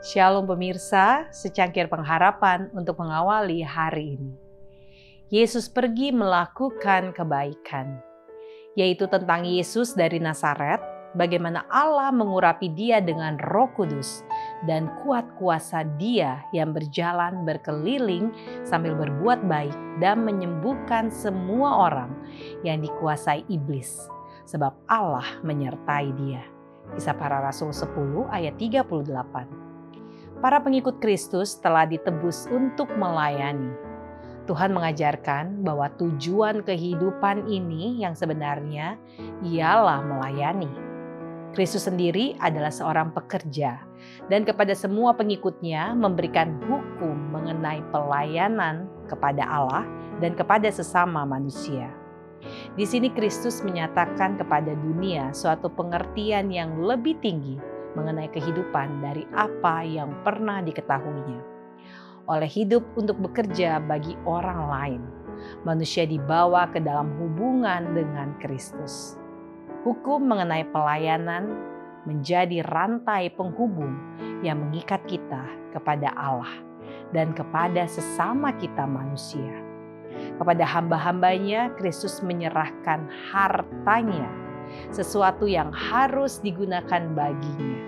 Shalom pemirsa, secangkir pengharapan untuk mengawali hari ini. Yesus pergi melakukan kebaikan, yaitu tentang Yesus dari Nazaret, bagaimana Allah mengurapi dia dengan roh kudus dan kuat kuasa dia yang berjalan berkeliling sambil berbuat baik dan menyembuhkan semua orang yang dikuasai iblis, sebab Allah menyertai dia. Kisah para Rasul 10 ayat 38 para pengikut Kristus telah ditebus untuk melayani. Tuhan mengajarkan bahwa tujuan kehidupan ini yang sebenarnya ialah melayani. Kristus sendiri adalah seorang pekerja dan kepada semua pengikutnya memberikan hukum mengenai pelayanan kepada Allah dan kepada sesama manusia. Di sini Kristus menyatakan kepada dunia suatu pengertian yang lebih tinggi mengenai kehidupan dari apa yang pernah diketahuinya. Oleh hidup untuk bekerja bagi orang lain, manusia dibawa ke dalam hubungan dengan Kristus. Hukum mengenai pelayanan menjadi rantai penghubung yang mengikat kita kepada Allah dan kepada sesama kita manusia. Kepada hamba-hambanya, Kristus menyerahkan hartanya sesuatu yang harus digunakan baginya.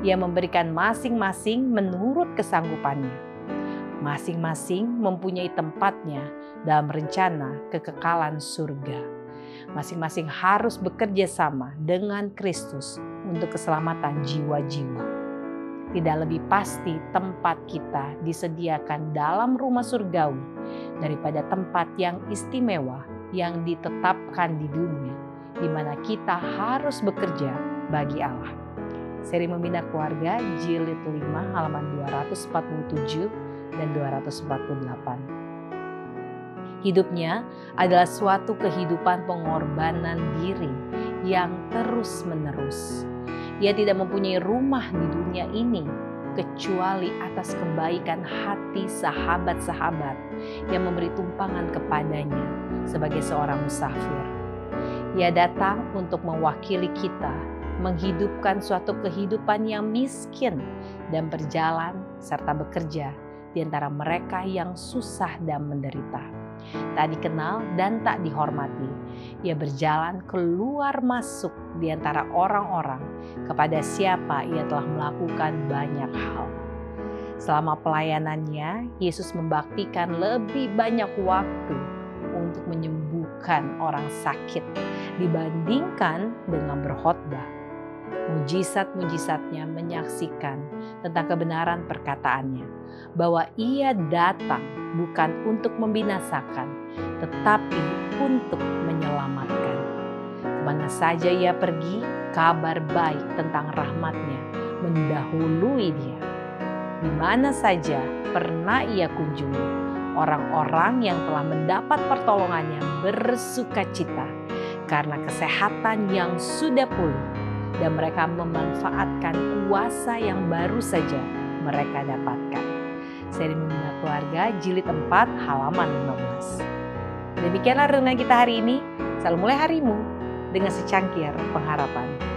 Ia memberikan masing-masing menurut kesanggupannya. Masing-masing mempunyai tempatnya dalam rencana kekekalan surga. Masing-masing harus bekerja sama dengan Kristus untuk keselamatan jiwa-jiwa. Tidak lebih pasti tempat kita disediakan dalam rumah surgawi daripada tempat yang istimewa yang ditetapkan di dunia di mana kita harus bekerja bagi Allah. Seri Membina Keluarga jilid 5 halaman 247 dan 248. Hidupnya adalah suatu kehidupan pengorbanan diri yang terus-menerus. Ia tidak mempunyai rumah di dunia ini kecuali atas kebaikan hati sahabat-sahabat yang memberi tumpangan kepadanya sebagai seorang musafir. Ia datang untuk mewakili kita, menghidupkan suatu kehidupan yang miskin dan berjalan serta bekerja di antara mereka yang susah dan menderita. Tak dikenal dan tak dihormati. Ia berjalan keluar masuk di antara orang-orang kepada siapa ia telah melakukan banyak hal. Selama pelayanannya, Yesus membaktikan lebih banyak waktu untuk menyembuhkan orang sakit dibandingkan dengan berkhotbah. Mujizat-mujizatnya menyaksikan tentang kebenaran perkataannya bahwa ia datang bukan untuk membinasakan, tetapi untuk menyelamatkan. Ke mana saja ia pergi, kabar baik tentang rahmatnya mendahului dia. Di mana saja pernah ia kunjungi, orang-orang yang telah mendapat pertolongannya bersuka cita karena kesehatan yang sudah pulih dan mereka memanfaatkan kuasa yang baru saja mereka dapatkan. Seri Membina Keluarga Jilid 4 halaman 15. Demikianlah renungan kita hari ini. Selalu mulai harimu dengan secangkir pengharapan.